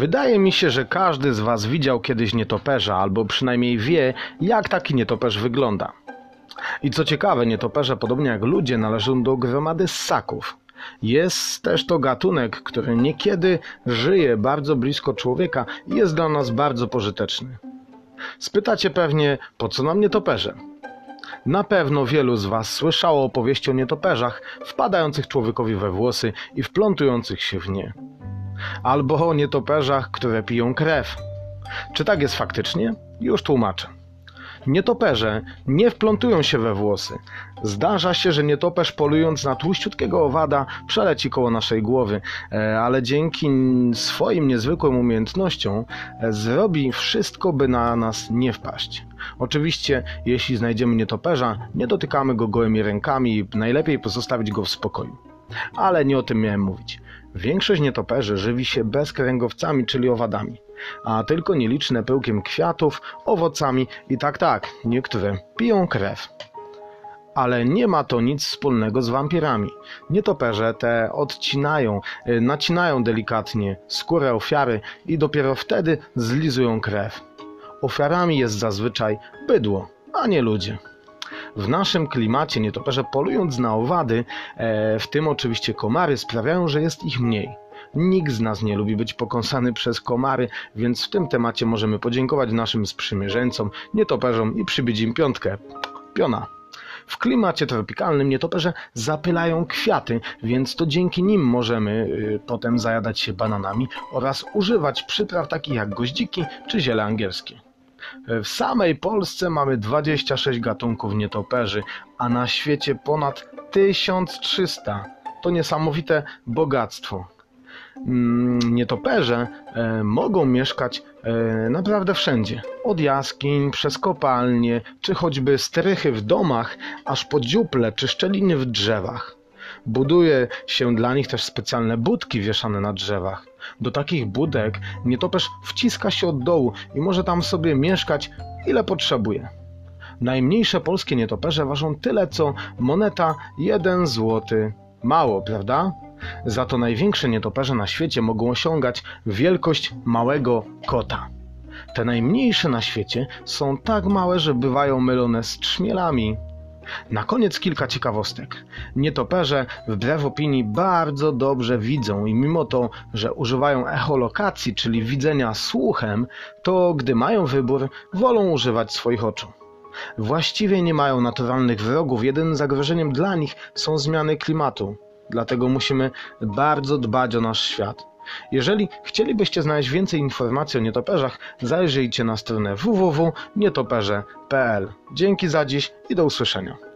Wydaje mi się, że każdy z Was widział kiedyś nietoperza, albo przynajmniej wie, jak taki nietoperz wygląda. I co ciekawe, nietoperze, podobnie jak ludzie, należą do gromady ssaków. Jest też to gatunek, który niekiedy żyje bardzo blisko człowieka i jest dla nas bardzo pożyteczny. Spytacie pewnie, po co nam nietoperze? Na pewno wielu z Was słyszało opowieści o nietoperzach wpadających człowiekowi we włosy i wplątujących się w nie. Albo o nietoperzach, które piją krew. Czy tak jest faktycznie? Już tłumaczę. Nietoperze nie wplątują się we włosy. Zdarza się, że nietoperz polując na tłuściutkiego owada przeleci koło naszej głowy, e, ale dzięki swoim niezwykłym umiejętnościom e, zrobi wszystko, by na nas nie wpaść. Oczywiście, jeśli znajdziemy nietoperza, nie dotykamy go gołymi rękami i najlepiej pozostawić go w spokoju. Ale nie o tym miałem mówić. Większość nietoperzy żywi się bezkręgowcami, czyli owadami, a tylko nieliczne pyłkiem kwiatów, owocami i tak tak, niektóre piją krew. Ale nie ma to nic wspólnego z wampirami. Nietoperze te odcinają, y, nacinają delikatnie skórę ofiary i dopiero wtedy zlizują krew. Ofiarami jest zazwyczaj bydło, a nie ludzie. W naszym klimacie nietoperze polując na owady, e, w tym oczywiście komary, sprawiają, że jest ich mniej. Nikt z nas nie lubi być pokąsany przez komary, więc w tym temacie możemy podziękować naszym sprzymierzeńcom, nietoperzom i przybić im piątkę. Piona. W klimacie tropikalnym nietoperze zapylają kwiaty, więc to dzięki nim możemy y, potem zajadać się bananami oraz używać przypraw takich jak goździki czy ziele angielskie. W samej Polsce mamy 26 gatunków nietoperzy, a na świecie ponad 1300. To niesamowite bogactwo. Mm, Nietoperze e, mogą mieszkać e, naprawdę wszędzie. Od jaskiń, przez kopalnie, czy choćby strychy w domach, aż po dziuple czy szczeliny w drzewach. Buduje się dla nich też specjalne budki wieszane na drzewach. Do takich budek nietoperz wciska się od dołu i może tam sobie mieszkać ile potrzebuje. Najmniejsze polskie nietoperze ważą tyle co moneta 1 zł. Mało, prawda? Za to największe nietoperze na świecie mogą osiągać wielkość małego kota. Te najmniejsze na świecie są tak małe, że bywają mylone z trzmielami. Na koniec kilka ciekawostek. Nietoperze, wbrew opinii, bardzo dobrze widzą i mimo to, że używają echolokacji, czyli widzenia słuchem, to gdy mają wybór, wolą używać swoich oczu. Właściwie nie mają naturalnych wrogów, jedynym zagrożeniem dla nich są zmiany klimatu. Dlatego musimy bardzo dbać o nasz świat. Jeżeli chcielibyście znaleźć więcej informacji o nietoperzach, zajrzyjcie na stronę www.nietoperze.pl. Dzięki za dziś i do usłyszenia.